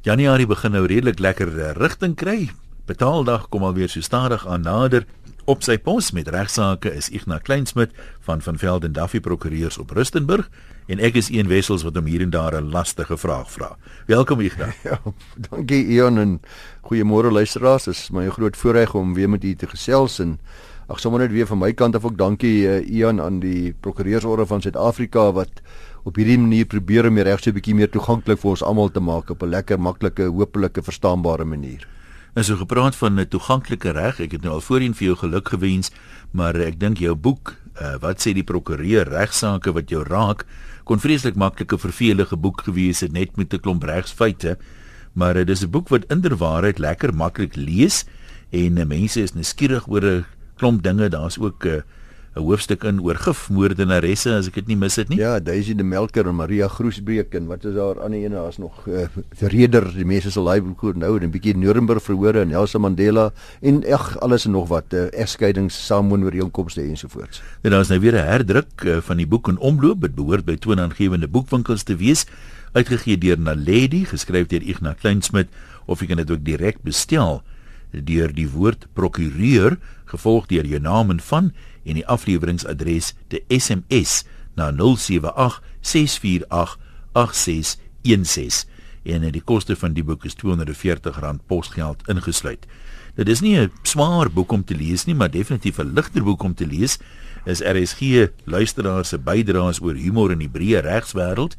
Januarie begin nou redelik lekker eh, rigting kry. Betaaldag kom alweer so stadig aan nader. Op sy pos met regsaake is Ignas Kleinsmid van van Velden Duffy Prokureurs op Rustenburg en ek is een wessels wat hom hier en daar 'n lastige vraag vra. Welkom Ignas. Ja, dankie Ion en goeiemôre luisteraars. Dit is my groot voorreg om weer met u te gesels en ag sommer net weer van my kant af ook dankie uh, Ion aan die Prokureursorde van Suid-Afrika wat op hierdie manier probeer om die regse bietjie meer toeganklik vir ons almal te maak op 'n lekker maklike, hopelike, verstaanbare manier. En so gepraat van 'n toeganklike reg, ek het nou al voorheen vir jou geluk gewens, maar ek dink jou boek, uh, wat sê die prokureur regsaake wat jou raak, kon vreeslik maklike vervelige boek gewees het net met 'n klomp regsfeite, maar uh, dis 'n boek wat inderwaarheid lekker maklik lees en uh, mense is nuuskierig oor 'n klomp dinge, daar's ook 'n uh, 'n hoofstuk in oor gifmoordenaresse as ek dit nie mis het nie. Ja, Daisy de Melker en Maria Groesbreek en wat is daar aan die ene daar's nog uh, Reder, die mense sal hy goed nou en 'n bietjie Nuremberg verhore en Nelson Mandela en ag alles en nog wat uh, egskeidings, samewoonwereenkomste ensovoorts. En daar's nou weer 'n herdruk uh, van die boek in omloop. Dit behoort by toonaangewende boekwinkels te wees, uitgegee deur Naledi, geskryf deur Ignas Kleinsmid of jy kan dit ook direk bestel deur die woord prokureur gevolg deur jou naam en van en die afleweringsadres te SMS na 0786488616 en die koste van die boek is R240 posgeld ingesluit. Dit is nie 'n swaar boek om te lees nie, maar definitief 'n ligter boek om te lees. Is RSG luisteraars se bydraes oor humor in die breë regswêreld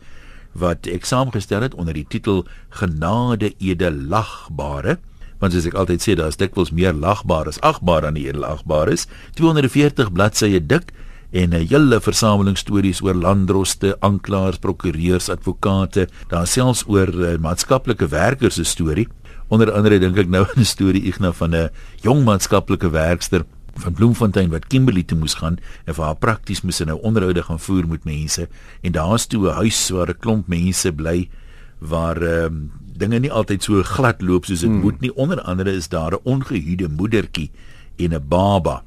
wat ek saamgestel het onder die titel Genade edelagbare want soos ek altyd sê daar's dikwels meer lagbaar as agbaar aan die edelagbare is. 240 bladsye dik en 'n hele versameling stories oor landdroste, aanklaers, prokureurs, advokate, daar selfs oor uh, maatskaplike werkers se storie. Onder andere dink ek nou aan 'n storie Ignas van 'n jong maatskaplike werkster van Bloemfontein wat Kimberley toe moes gaan en vir haar prakties moes sy nou onderhoude gaan voer met mense. En daar's toe 'n huis waar 'n klomp mense bly waar ehm um, dinge nie altyd so glad loop soos dit hmm. moet nie. Onder andere is daar 'n ongehuide moedertjie en 'n baba.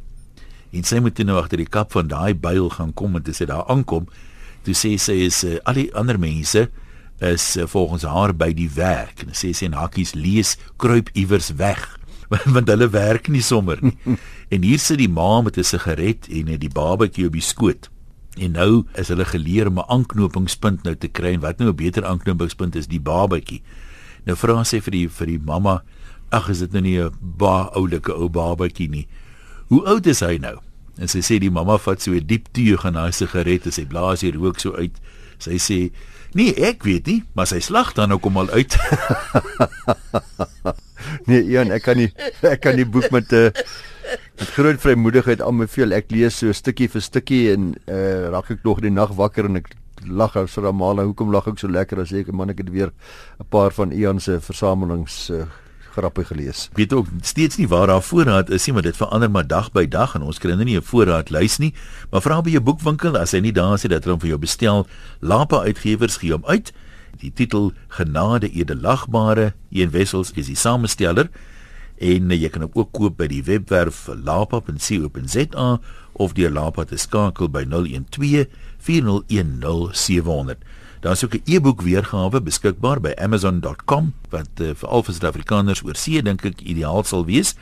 En sy moet nou agter die kap van daai byl gaan kom en dit sê daar aankom. Toe sê sy is uh, al die ander mense is uh, volgens haar by die werk. En sê sy en hakkies lees kruip iewers weg want hulle werk nie sommer nie. en hier sit die ma met 'n sigaret en die babatjie op die skoot. En nou is hulle geleer om 'n aanknopingspunt nou te kry en wat nou 'n beter aanknopingspunt is die babatjie. Nou vra sy vir die vir die mamma, ag is dit nou nie 'n ba oulike ou babatjie nie. Hoe oud is hy nou? En sy sê die mamma vat so 'n diep teug aan haar sigaret en sy blaas hier rook so uit. Sy sê: "Nee, ek weet nie, maar sy slag dan nou kom al uit." nee, Ian, ek kan nie ek kan die boek met 'n uh, met groot vrymoedigheid aanbeveel. Ek lees so stukkie vir stukkie en uh, raak ek nog die nag wakker en ek lag ou Saramala, hoekom lag ek so lekker as ek man ek het weer 'n paar van Ian se versamelings uh, grappe gelees. Weet ook steeds nie waar daar voorraad is nie, maar dit verander maar dag by dag en ons kry nou nie 'n voorraad lys nie, maar vra by jou boekwinkel as hy nie daar is dat hulle hom vir jou bestel. Lapa Uitgewers gee hom uit. Die titel Genade edelagbare, een wessels is die samesteller en jy kan hom ook koop by die webwerf lapa.co.za of deur Lapa te skakel by 012 4010700. Daar is ook 'n e-boek weergawe beskikbaar by amazon.com wat uh, vir al vir Suid-Afrikaners oor see dink ek ideaal sal wees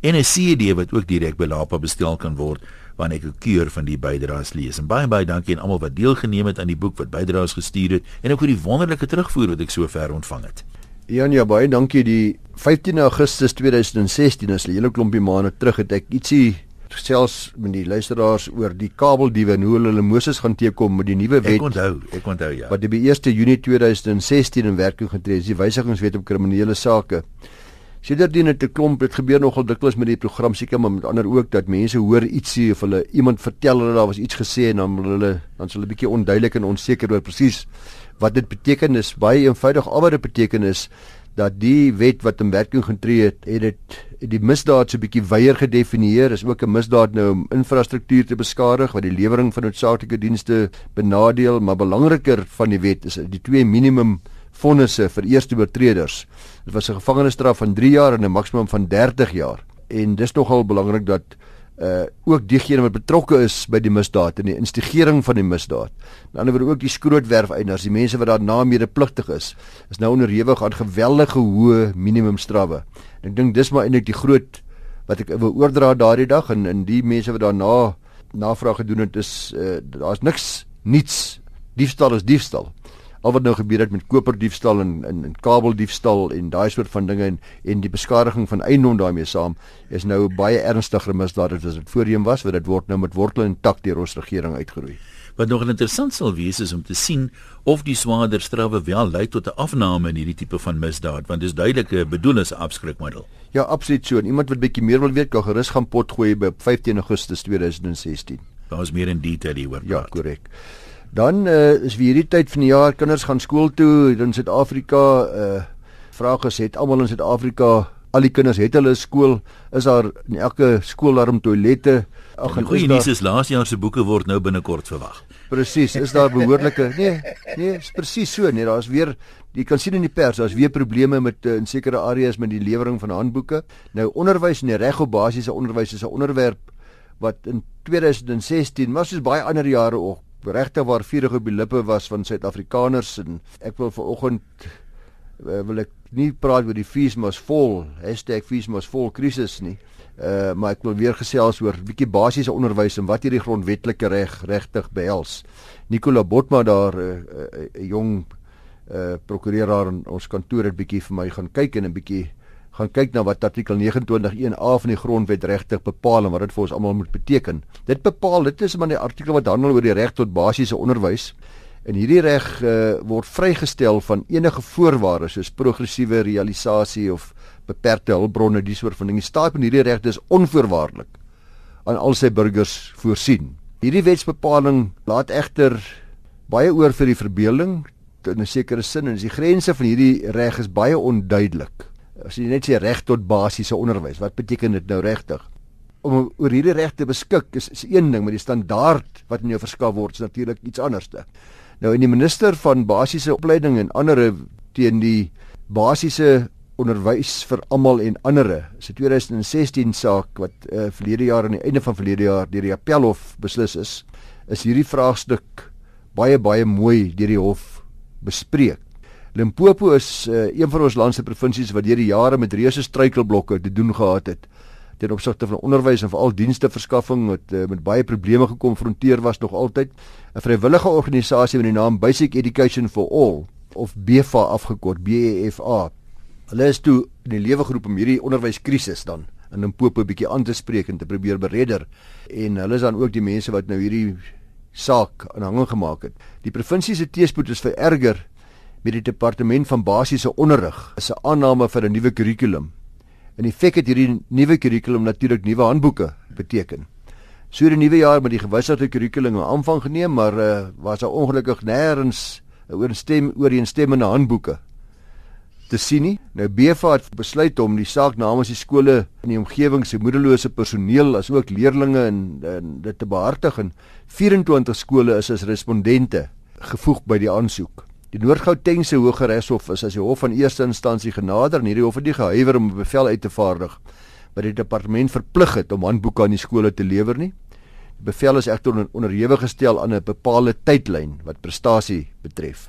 en 'n CD wat ook direk by Lapa bestel kan word wanneer ek 'n keur van die bydraes lees. En baie baie dankie aan almal wat deelgeneem het aan die boek wat bydraes gestuur het en ook vir die wonderlike terugvoer wat ek sover ontvang het. Jan, ja baie dankie. Die 15 Augustus 2016 is 'n hele klompie maande terug het ek ietsie gesels met die luisteraars oor die kabeldiewe en hoe hulle Moses gaan teekom met die nuwe wet. Ek onthou, ek onthou ja. Wat die 1 Junie 2016 in werking getree is, die wysigingswet op kriminele sake. Sedertdien het 'n klomp dit gebeur nogal dikwels met die program seker maar met ander ook dat mense hoor ietsie of hulle iemand vertel hulle daar was iets gesê en dan hulle dan is hulle bietjie onduidelik en onseker oor presies wat dit beteken is baie eenvoudig al wat dit beteken is dat die wet wat in werking getree het, het dit die misdaad so bietjie wyeer gedefinieer. Is ook 'n misdaad nou om infrastruktuur te beskadig wat die lewering van noodsaaklike dienste benadeel, maar belangriker van die wet is die twee minimum vonnisse vir eerste oortreders. Dit was 'n gevangenisstraf van 3 jaar en 'n maksimum van 30 jaar. En dis nogal belangrik dat uh ook diegene wat betrokke is by die misdaad en die instigering van die misdaad. Aan die ander word ook die skrootwerf eienaars, die mense wat daarna medepligtig is, is nou onderhewig aan geweldige hoë minimumstrawwe. Ek dink dis maar eintlik die groot wat ek wil oordra daardie dag en en die mense wat daarna navraag gedoen het is uh, daar's niks niets. Diefstal is diefstal al wat nou gebeur het met koperdiefstal en en, en kabeldiefstal en daai soort van dinge en en die beskadiging van eiendom daarmee saam is nou baie ernstiger misdaad as dit voorheen was wat dit word nou met wortel en tak deur ons regering uitgeroei. Wat nog interessant sal wees is om te sien of die swaarder strawwe wel lei tot 'n afname in hierdie tipe van misdaad want dit is duidelik 'n bedoel as 'n afskrikmiddel. Ja, absoluut so. En iemand wat bietjie meer wil weet, kan gerus gaan pot gooi by 15 Augustus 2016. Daar is meer in detail hieroor. Ja, korrek. Dan uh, is weer hierdie tyd van die jaar kinders gaan skool toe in Suid-Afrika. Uh vraag is het almal in Suid-Afrika al die kinders het hulle skool is daar in elke skool daarom toilette. Ag en goeie nuus is laas jaar se boeke word nou binnekort verwag. Presies, is daar behoorlike Nee, nee, is presies so. Nee, daar's weer jy kan sien in die pers, daar's weer probleme met uh, in sekere areas met die lewering van handboeke. Nou onderwys en die reg op basiese onderwys is 'n onderwerp wat in 2016, maar soos baie ander jare ook regtig waar vurig op die lippe was van Suid-Afrikaners en ek wil vanoggend uh, wil ek nie praat oor die fees mos vol #fees mos vol krisis nie. Uh maar ek wil weer gesels oor bietjie basiese onderwys en wat hierdie grondwetlike reg regtig behels. Nicola Botma daar 'n uh, uh, uh, jong uh prokureur daar in ons kantoor het bietjie vir my gaan kyk en 'n bietjie gaan kyk na wat artikel 29.1a van die grondwet regtig bepaal en wat dit vir ons almal moet beteken. Dit bepaal dit is maar die artikel wat handel oor die reg tot basiese onderwys. En hierdie reg uh, word vrygestel van enige voorwaardes soos progressiewe realisasie of beperkte hulpbronne dis oor van. Die staat van hierdie reg is onvoorwaardelik aan al sy burgers voorsien. Hierdie wetsbepaling laat egter baie oor vir die verbeelding in 'n sekere sin en die grense van hierdie reg is baie onduidelik as jy net sê reg tot basiese onderwys, wat beteken dit nou regtig? Om oor hierdie reg te beskik is, is een ding, maar die standaard wat in jou verskaf word is natuurlik iets anderste. Nou in die minister van basiese opleiding en ander teen die basiese onderwys vir almal en ander is 'n 2016 saak wat uh, verlede jaar aan die einde van verlede jaar deur die appelhof beslis is, is hierdie vraagstuk baie baie mooi deur die hof bespreek. Limpopo is uh, een van ons land se provinsies wat deur die jare met reuse struikelblokke te doen gehad het ten opsigte van onderwys en veral diensteverskaffing wat uh, met baie probleme gekonfronteer was nog altyd 'n vrywillige organisasie met die naam Basic Education for All of BEFA afgekort BEFA. Hulle is toe in die lewe geroep om hierdie onderwyskrisis dan in Limpopo bietjie aan te spreek en te probeer beredder en hulle is dan ook die mense wat nou hierdie saak aanhangig gemaak het. Die provinsie se teespoed is vererger met die departement van basiese onderrig is 'n aanname vir 'n nuwe kurrikulum. In effek het hierdie nuwe kurrikulum natuurlik nuwe handboeke beteken. So die nuwe jaar met die gewysigde kurrikulum aanvang geneem, maar uh, was daar ongelukkig nêrens 'n oorstem ooreenstemmende handboeke te sien nie. Nou BFA het besluit om die saak namens die skole in die omgewing se moederlose personeel as ook leerders en, en dit te behartig en 24 skole is as respondente gevoeg by die aansoek. Die Noord-Gautengse Hooggeregshof is as die hof van eerste instansie genader en hierdie hof het nie gehuiwer om 'n bevel uit te vaardig wat die departement verplig het om handboeke aan die skole te lewer nie. Die bevel is egter onderhewig gestel aan 'n bepaalde tydlyn wat prestasie betref.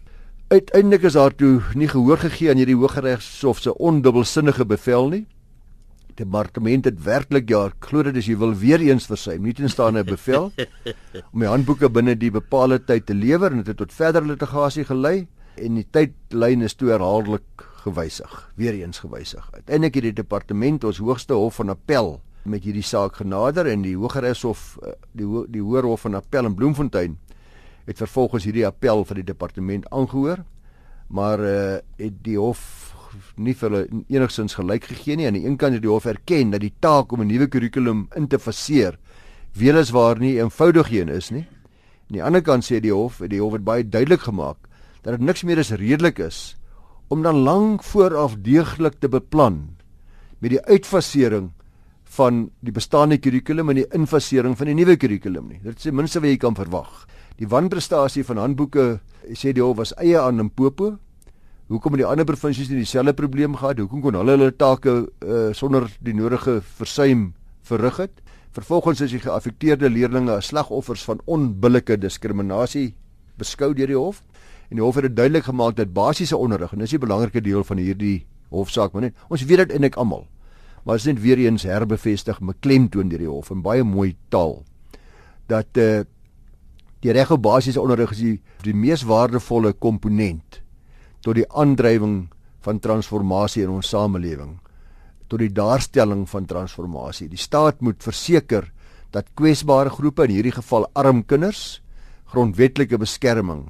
Uiteindelik is daar toe nie gehoor gegee aan hierdie Hooggeregshof se ondubbelsinnige bevel nie departement het werklik ja, glo dit as jy wil weer eens versuim, nie tenstaan 'n bevel om die handboeke binne die bepaalde tyd te lewer en dit het tot verdere litigasie gelei en die tydlyn is toe herhaaldelik gewysig, weer eens gewysig. Uiteindelik het die departement ons hoogste hof van appel met hierdie saak genader en die Hooggeregshof eh, die ho die Hoër Hof van Appel in Bloemfontein het vervolgens hierdie appel van die departement aangehoor maar uh, het die hof nie vir hulle enigsins gelyk gegee nie. Aan die een kant het die hof erken dat die taak om 'n nuwe kurrikulum in te faseer weliswaar nie eenvoudig een is nie. Aan die ander kant sê die hof, die hof het baie duidelik gemaak dat dit niks meer is redelik is om dan lank vooraf deeglik te beplan met die uitfasering van die bestaande kurrikulum en die infasering van die nuwe kurrikulum nie. Dit is die minste wat jy kan verwag. Die wanprestasie van handboeke sê die hof was eie aan Limpopo Hoekom het die ander provinsies nie dieselfde probleem gehad? Hoekom kon hulle hulle take uh, sonder die nodige versuim verrig het? Vervolgens is die geaffekteerde leerders as slagoffers van onbillike diskriminasie beskou deur die hof en die hof het duidelik gemaak dat basiese onderrig en dis 'n belangrike deel van hierdie hofsaak maar net ons weet dit eintlik almal maar dit is net weer eens herbevestig beklemtoon deur die hof in baie mooi taal dat eh uh, die reg op basiese onderrig is die, die mees waardevolle komponent tot die aandrywing van transformasie in ons samelewing tot die daarstelling van transformasie die staat moet verseker dat kwesbare groepe in hierdie geval arm kinders grondwetlike beskerming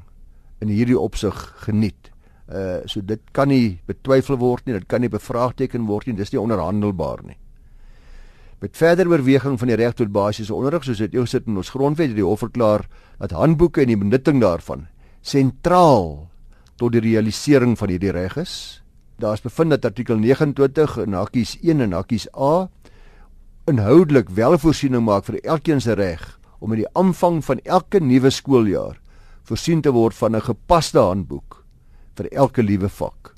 in hierdie opsig geniet. Uh so dit kan nie betwyfel word nie, dit kan nie bevraagteken word nie, dis nie onderhandelbaar nie. Met verder oorweging van die reg tot basiese onderrig soos dit eers sit in ons grondwet, het die hof verklaar dat handboeke en die benutting daarvan sentraal tot die realisering van hierdie reg is. Daar's bevind dat artikel 29 in hakkies 1 en hakkies A inhoudelik wel voorsiening maak vir elkeen se reg om met die aanvang van elke nuwe skooljaar voorsien te word van 'n gepaste handboek vir elke liewe vak.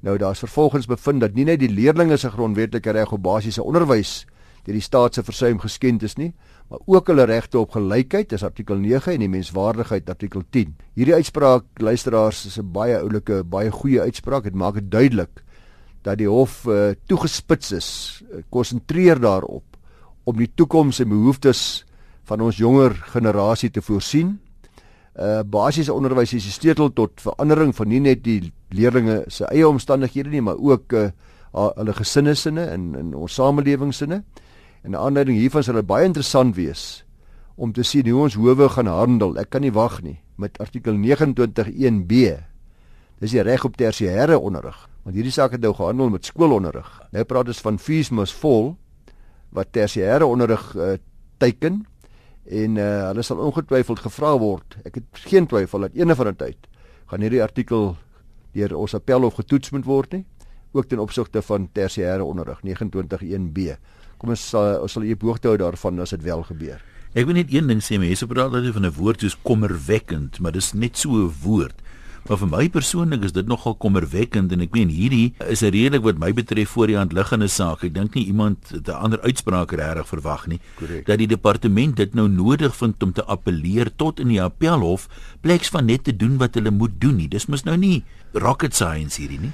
Nou daar's vervolgens bevind dat nie net die leerdlinge se grondwetlike reg op basiese onderwys deur die staat se versuim geskend is nie, maar ook hulle regte op gelykheid, dis artikel 9 en die menswaardigheid artikel 10. Hierdie uitspraak luisteraars is 'n baie oulike, baie goeie uitspraak. Dit maak dit duidelik dat die hof uh, toegespits is, uh, konsentreer daarop om die toekoms en behoeftes van ons jonger generasie te voorsien uh basiese onderwys is die sleutel tot verandering van nie net die leerders se eie omstandighede nie, maar ook uh hulle gesinne sinne en in ons samelewing sinne. En 'n aanleiding hiervan sal dit baie interessant wees om te sien hoe ons howe gaan handel. Ek kan nie wag nie met artikel 29.1b. Dis die reg op tersiêre onderrig. Want hierdie saak het nou gehandel met skoolonderrig. Nou praat ons van fees must fall wat tersiêre onderrig uh, teiken en uh, hulle sal ongetwyfeld gevra word. Ek het geen twyfel dat eendag van 'n tyd gaan hierdie artikel deur ons appelhof getoets moet word nie, ook ten opsigte van tersiêre onderrig 291b. Kom ons sal ons sal hier boogte hou daarvan as dit wel gebeur. Ek wil net een ding sê, mense praat altyd van 'n woord soos kommerwekkend, maar dis net so 'n woord. Maar vir my persoonlik is dit nogal kommerwekkend en ek meen hierdie is 'n redelik wat my betref voor die hand liggende saak. Ek dink nie iemand 'n ander uitspraak regtig verwag nie Correct. dat die departement dit nou nodig vind om te appeleer tot in die appelhof pleks van net te doen wat hulle moet doen nie. Dis mos nou nie rocket science hierdie nie.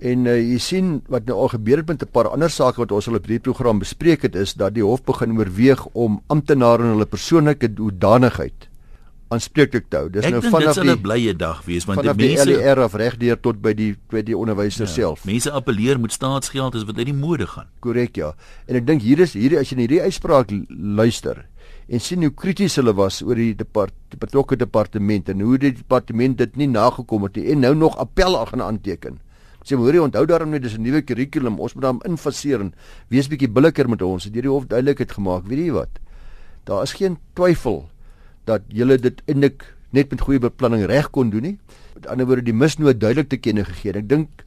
En uh, jy sien wat nou al gebeur het met 'n paar ander sake wat ons al op hierdie program bespreek het is dat die hof begin oorweeg om amptenare en hulle persoonlike hoedanigheid aanspreeklik te hou. Dis ek nou dit vanaf sal die blye dag wees want die vanaf die mense LER af regdeur tot by die by die onderwyser ja, self. mense appeleer met staatsgeld is wat uit die mode gaan. Korrek ja. En ek dink hier is hierdie as jy na hierdie uitspraak luister en sien hoe krities hulle was oor die depart die betrokke departement en hoe die departement dit nie nagekom het nie en nou nog appel aan gaan aanteken. Sê maar hoorie onthou daarom net dis 'n nuwe kurrikulum. Ons moet daarin infaseer en wees bietjie billiker met ons. Het hierdie hof duidelikheid gemaak. Weet jy wat? Daar is geen twyfel dat julle dit eintlik net met goeie beplanning reg kon doen nie. Met ander woorde die misnoot duidelik te kenne gegee. Ek dink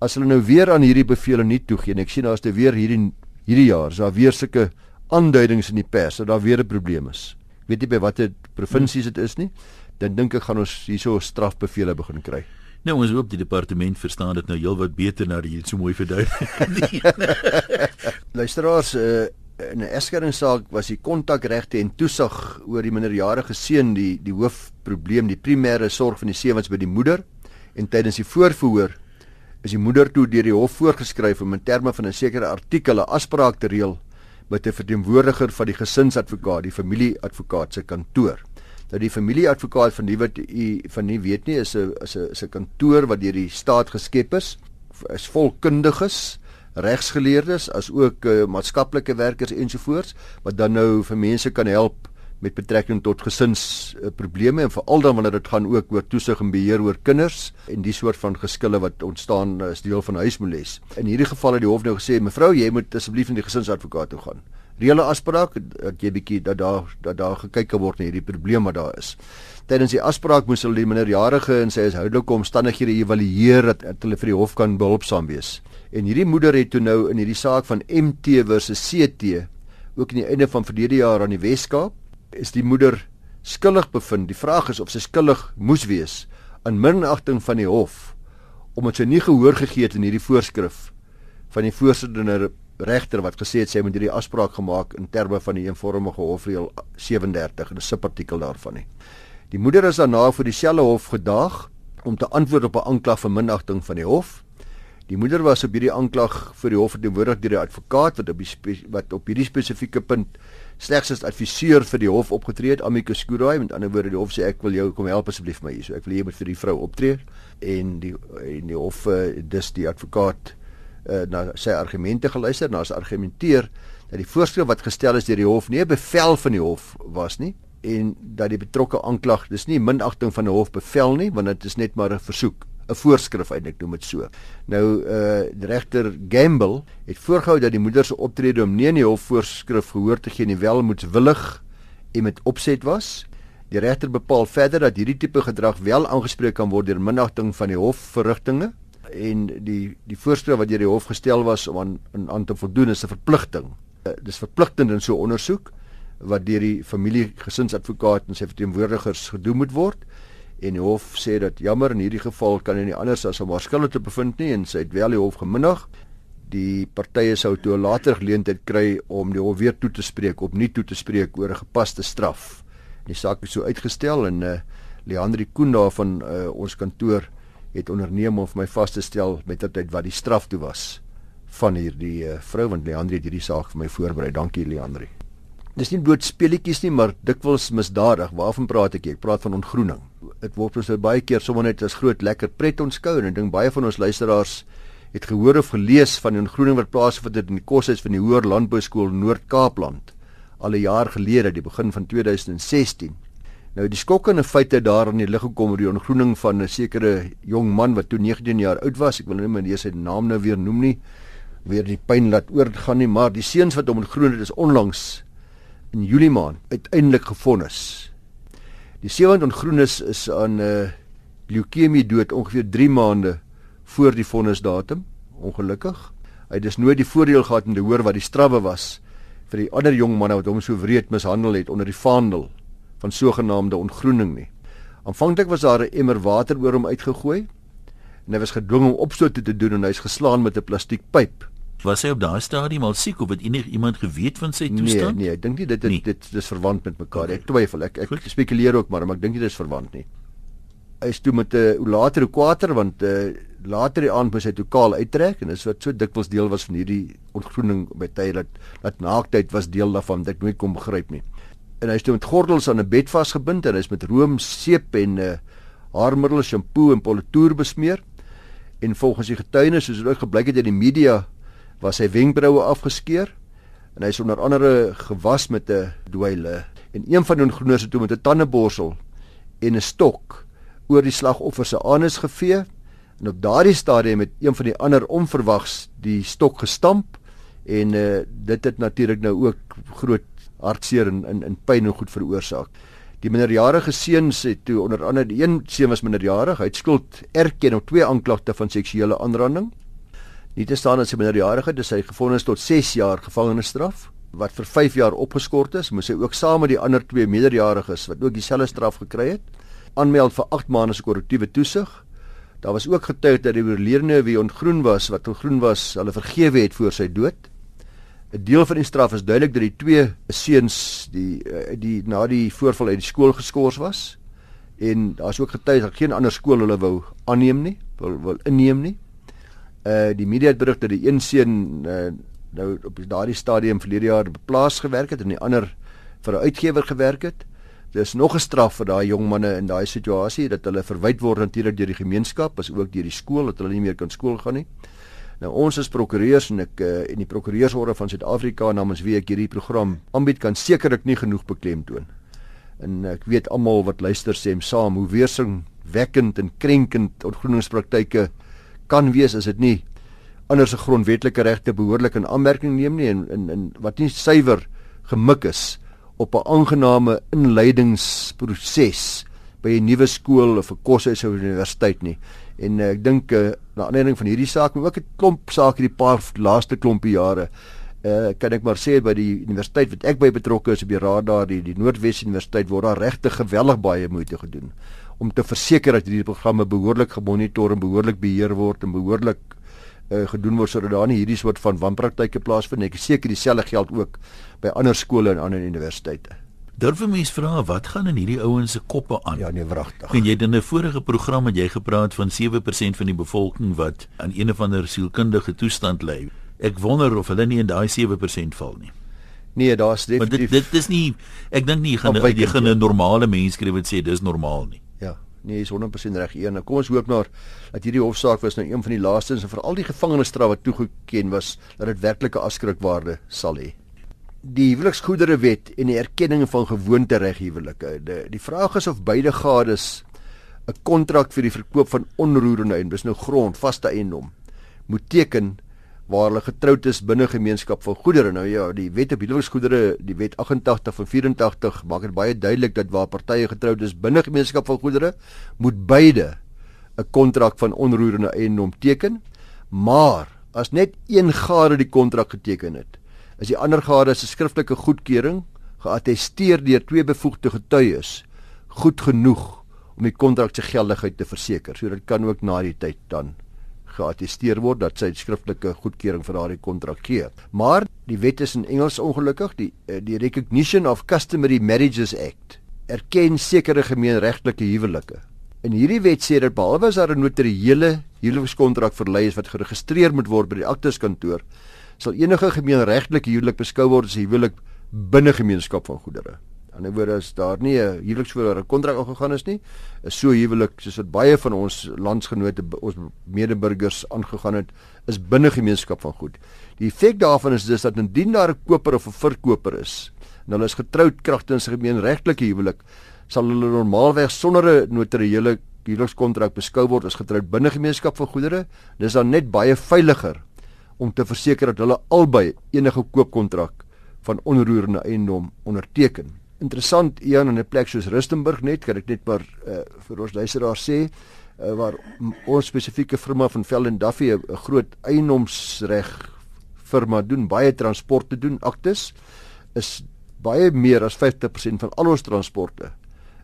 as hulle nou weer aan hierdie bevele nie toegee en ek sien daar's te weer hierdie hierdie jaar is daar weer sulke aanduidings in die pers dat daar weer 'n probleem is. Ek weet nie by watter provinsies dit is nie. Dan dink ek gaan ons hierso strafbevele begin kry. Nou ons hoop die departement verstaan dit nou heelwat beter na die so mooi verduidelik. Luisteraars, uh, in 'n egskeringssaak was die kontakregte en toesig oor die minderjarige seun die die hoofprobleem, die primêre sorg van die seuns by die moeder en tydens die voorverhoor is die moeder toe deur die hof voorgeskryf om in terme van 'n sekere artikel 'n afspraak te reël met 'n verteenwoordiger van die gesinsadvokaat, die familieadvokaat se kantoor. Nou die familieadvokaat van die wat u van nie weet nie is 'n is 'n is 'n kantoor wat deur die staat geskep is, is volkundiges regsgeleerdes as ook uh, maatskaplike werkers ensovoorts wat dan nou vir mense kan help met betrekking tot gesinsprobleme uh, en veral dan wanneer dit gaan ook oor toesig en beheer oor kinders en die soort van geskille wat ontstaan as deel van huismoles. In hierdie geval het die hof nou gesê mevrou jy moet asseblief na die gesinsadvokaat toe gaan. Reële afspraak dat jy bietjie dat daar dat daar gekyk word na hierdie probleem wat daar is. Tydens die afspraak moes hulle die minderjarige in sy huishoudelike omstandighede evalueer dat, dat hulle vir die hof kan behulpsaam wees. En hierdie moeder het toe nou in hierdie saak van MT versus CT ook aan die einde van verlede jaar aan die Weskaap is die moeder skuldig bevind. Die vraag is of sy skuldig moes wees aan minagting van die hof omdat sy nie gehoor gegee het in hierdie voorskrif van die voorsitter regter wat gesê het sy moet hierdie afspraak gemaak in terme van die eenvormige hofreël 37 en 'n subartikel daarvan nie. Die moeder is daarna vir dieselfde hof gedaag om te antwoord op 'n aanklag vir minagting van die hof. Die moeder was op hierdie aanklag vir die hof verteenwoordig deur die advokaat wat op die wat op hierdie spesifieke punt slegs as adviseur vir die hof opgetree het, Amicus Curiae, met ander woorde die hof sê ek wil jou kom help asseblief my hier. So ek wil jy moet vir die vrou optree en die en die hof uh, dis die advokaat uh, na sy argumente geluister, na sy argumenteer dat die voorskrif wat gestel is deur die hof nie 'n bevel van die hof was nie en dat die betrokke aanklag dis nie minagting van 'n hofbevel nie want dit is net maar 'n versoek 'n voorskrif eintlik noem dit so. Nou uh die regter Gamble het voorgehou dat die moeder se optrede om nie aan die hofvoorskrif gehoor te gee nie wel moetswillig en met opset was. Die regter bepaal verder dat hierdie tipe gedrag wel aangespreek kan word deur minagting van die hofverrigtinge en die die voorskrif wat deur die hof gestel was om aan aan te voldoen is 'n verpligting. Uh, dis verpligtend in so 'n ondersoek wat deur die familie gesinsadvokaat en sy verteenwoordigers gedoen moet word. En die hof sê dat jammer in hierdie geval kan hy nie anders as om waarskynlik te bevind nie en sy het wel die hof geminnig. Die partye sou toe later geleentheid kry om die hof weer toe te spreek op nie toe te spreek oor 'n gepaste straf. Die saak is so uitgestel en uh, Leandri Koen daar van uh, ons kantoor het onderneem om vir my vas te stel met tyd wat die straf toe was van hierdie uh, vrou want Leandri het hierdie saak vir my voorberei dankie Leandri Dis nie bloot speletjies nie, maar dikwels misdadig. Waarvan praat ek? Ek praat van ontgroening. Dit word ons nou baie keer sommer net as groot lekker pret onskou en ek dink baie van ons luisteraars het gehoor of gelees van die ontgroening wat plaasvind in die koshuis van die Hoër Landbou Skool Noord-Kaapland al 'n jaar gelede, die begin van 2016. Nou die skokkende feite daar in die lig gekom oor die ontgroening van 'n sekere jong man wat toe 19 jaar oud was. Ek wil nie meer sy naam nou weer noem nie. Weer die pyn laat oorgaan nie, maar die seuns wat hom ontgroen het is onlangs in Julie maand uiteindelik gefonnis. Die sewend ongroenis is aan 'n uh, eh, leukemie dood ongeveer 3 maande voor die vonnisdatum, ongelukkig. Hy het dus nooit die voordeel gehad om te hoor wat die strawwe was vir die ander jong manne wat hom so wreed mishandel het onder die vaandel van sogenaamde ongroening nie. Aanvanklik was daar 'n emmer water oor hom uitgegooi en hy was gedwing om opstoot te doen en hy's geslaan met 'n plastiekpyp was hy op daai stadium al siek of het enig iemand geweet van sy toestand? Nee, nee, ek dink nie dit dit, nee. dit dis verwant met mekaar. Ek twyfel. Ek ek Goed. spekuleer ook maar, maar ek dink nie dit is verwant nie. Hy is toe met 'n uh, later kwater want uh, later die aand moes hy toe kaal uittrek en dis wat so dikwels deel was van hierdie ontgroening by tye dat dat naaktheid was deel daarvan wat ek nooit kon begryp nie. En hy is toe met gordels aan 'n bed vasgebind en hy is met room, seep en uh, haarmiddel, shampoo en politoer besmeer. En volgens die getuienis soos dit ook gebleik in die media was sy wenkbroue afgeskeur en hy is onder andere gewas met 'n dweile en een van die groeners het toe met 'n tandeborsel en 'n stok oor die slagoffer se anus gevee en op daardie stadium het een van die ander onverwags die stok gestamp en uh, dit het natuurlik nou ook groot hartseer en in in pyn en goed veroorsaak. Die minderjarige seuns het toe onder andere die een seun was minderjarig, hy het skuld erken op twee aanklagte van seksuele aanranding Nie te staan as 'n minderjarige, dis hy gefonnis tot 6 jaar gevangenisstraf wat vir 5 jaar opgeskort is, moes hy ook saam met die ander twee minderjariges wat ook dieselfde straf gekry het, aanmeld vir 8 maande se korrektiewe toesig. Daar was ook getuig dat die oorledene wie ontgroen was, wat ontgroen was, hulle vergewe het voor sy dood. 'n Deel van die straf is duidelik dat die twee seuns die eh, die na die voorval uit die skool geskort was en daar's ook getuig dat geen ander skool hulle wou aanneem nie, wil wil inneem nie uh die media het berig dat die een seun uh, nou op daardie stadium verlede jaar beplaas gewerk het en die ander vir 'n uitgewer gewerk het. Dis nog 'n straf vir daai jong manne in daai situasie dat hulle verwyd word natuurlik deur die gemeenskap as ook deur die skool dat hulle nie meer kan skool gaan nie. Nou ons as prokureurs en ek uh, en die prokureursorde van Suid-Afrika namens wie ek hierdie program aanbied kan sekerlik nie genoeg beklemtoon. En ek weet almal wat luister sê saam hoe weersing wekkend en krenkend ontgroeningspraktyke kan wees as dit nie anders se grondwetlike regte behoorlik in aanmerking neem nie en in in wat nie suiwer gemik is op 'n aangename inleidingsproses by 'n nuwe skool of 'n koshuis of universiteit nie. En uh, ek dink uh, na aanleiding van hierdie saak, maar ook 'n klomp sake die paar laaste klompie jare, uh, kan ek maar sê by die universiteit wat ek by betrokke is op die raad daar, die, die Noordwes Universiteit word daar regtig geweldig baie moeite gedoen om te verseker dat hierdie programme behoorlik gemonitor en behoorlik beheer word en behoorlik uh, gedoen word sodat daar nie hierdie soort van wanpraktyke plaasvind nie. Ek seker dieselfde geld ook by ander skole en ander universiteite. Durf mens vra wat gaan in hierdie ouens se koppe aan? Ja, nee, wragtig. En jy het in 'n vorige program het jy gepraat van 7% van die bevolking wat aan een of ander sielkundige toestand ly. Ek wonder of hulle nie in daai 7% val nie. Nee, daar's definitief dit, dit is nie ek dink nie jy gaan jy gaan 'n normale mens skryf wat sê dis normaal nie. Ja. Nee, is 100% reg. Een, kom ons hoop maar dat hierdie hofsaak was nou een van die laaste en vir al die gevangenisstraf wat toegeken was dat dit werklike afskrikwaarde sal hê die huweliksgoedere wet en die erkenning van gewoontereg huwelike. Die, die vraag is of beide gades 'n kontrak vir die verkoop van onroerende en dis nou grond, vaste eiendom moet teken waar hulle getroud is binne gemeenskap van goedere. Nou ja, die wet op huweliksgoedere, die wet 88 van 84 maak dit baie duidelik dat waar partye getroud is binne gemeenskap van goedere, moet beide 'n kontrak van onroerende eiendom teken. Maar as net een gade die kontrak geteken het, is die ander gade se skriftelike goedkeuring geattesteer deur twee bevoegde getuies goed genoeg om die kontrak se geldigheid te verseker. So dit kan ook na die tyd dan geattesteer word dat sy skriftelike goedkeuring vir daardie kontrak gee. Maar die wet is in Engels ongelukkig, die eh, die Recognition of Customary Marriages Act erken sekere gemeenregtelike huwelike. En hierdie wet sê dat behalwe as daar 'n notariële huwelikskontrak verlei is wat geregistreer moet word by die akteskantoor, sal enige gemeenregtelike huwelik beskou word as 'n huwelik binne gemeenskap van goedere. Aan die woorde is daar nie 'n huweliksvoorwaarde kontrak aangegaan is nie. Is so huwelik soos wat baie van ons landsgenote ons medeburgers aangegaan het, is binne gemeenskap van goed. Die effek daarvan is dus dat indien daar 'n koper of 'n verkoper is en hulle is getroud kragtens 'n gemeenregtelike huwelik, sal hulle normaalweg sonder 'n notariële huwelikskontrak beskou word as getroud binne gemeenskap van goedere. Dis dan net baie veiliger om te verseker dat hulle albei enige koopkontrak van onroerende eiendom onderteken. Interessant Ian in 'n plek soos Rustenburg net kan ek net maar uh, vir ons luisteraars sê uh, waar ons spesifieke firma van Veld en Duffy 'n groot eiendomsreg firma doen baie transporte doen aktes is baie meer as 50% van al ons transporte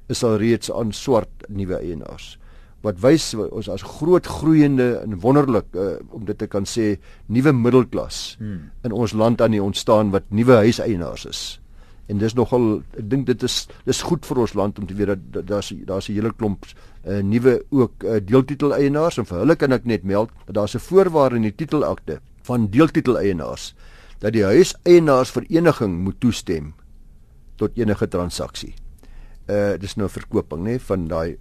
is al reeds aan swart nuwe eienaars wat wys ons as groot groeiende en wonderlik uh, om dit te kan sê nuwe middelklas hmm. in ons land aan die ontstaan wat nuwe huiseienaars is. En dis nogal ek dink dit is dis goed vir ons land om te weet dat daar's daar's 'n hele klomp uh, nuwe ook uh, deeltiteleienaars en vir hulle kan ek net meld dat daar's 'n voorwaarde in die titelakte van deeltiteleienaars dat die huiseienaarsvereniging moet toestem tot enige transaksie. Uh dis nou verkoping nê van daai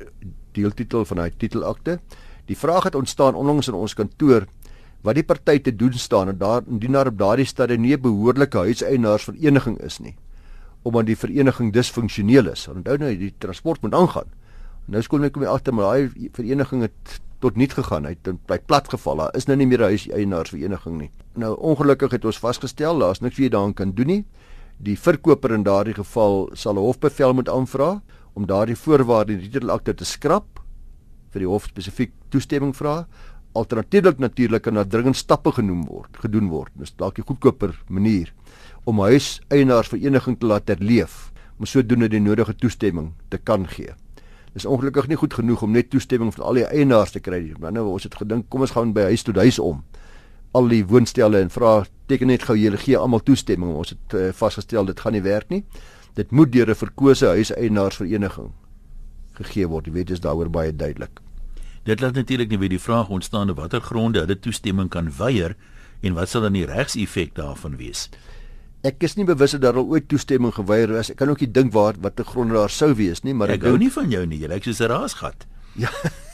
deeltitel van daai titelakte. Die vraag het ontstaan onlangs in ons kantoor wat die party te doen staan en daar indien daar op daardie stadie nie behoorlike huiseienaarsvereniging is nie omdat die vereniging disfunksioneel is. Onthou nou die transport moet aangaan. Nou skoon ek kom agter maar daai vereniging het tot niet gegaan. Hy het by plat geval. Daar is nou nie meer 'n huiseienaarsvereniging nie. Nou ongelukkig het ons vasgestel daar's niks wat jy daaraan kan doen nie. Die verkoper in daardie geval sal 'n hofbevel moet aanvra om daardie voorwaarde in die titelakte te skrap vir die hof spesifiek toestemming vra alternatiefelik natuurlik kan daar dringend stappe genoem word gedoen word. Dis dalk 'n goedkoper manier om huis eienaarsvereniging te laat herleef om sodoende die nodige toestemming te kan gee. Dis ongelukkig nie goed genoeg om net toestemming van al die eienaars te kry nie. Maar nou ons het gedink kom ons gaan by huis tot huis om. Al die woonstelle en vra teken net gou julle gee almal toestemming. Ons het uh, vasgestel dit gaan nie werk nie dit moet deur 'n verkose huiseienaarsvereniging gegee word. Die wet is daaroor baie duidelik. Dit laat natuurlik nie weer die vraag ontstaan op watter gronde hulle toestemming kan weier en wat sal dan die regseffek daarvan wees? Ek is nie bewus dat daar al ooit toestemming geweier is. Ek kan ook nie dink waar wat die gronde daar sou wees nie, maar ek hou nie van jou nie. Jy lyk soos 'n raasgat. Ja.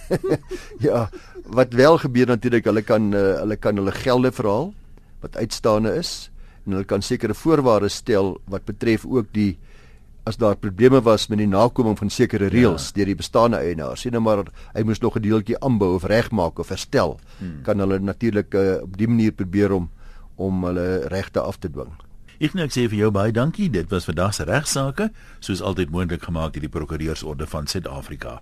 ja, wat wel gebeur natuurlik, hulle kan uh, hulle kan hulle gelde verhaal wat uitstaande is en hulle kan sekere voorwaardes stel wat betref ook die as daar probleme was met die nakoming van sekere reëls ja. deur die bestaande eienaars, sien nou maar hy moes nog 'n deeltjie aanbou of regmaak of herstel, hmm. kan hulle natuurlik uh, op die manier probeer om om hulle regte af te dwing. Ek net sê vir jou baie dankie. Dit was vandag se regsaake, soos altyd moontlik gemaak deur die Prokureursorde van Suid-Afrika.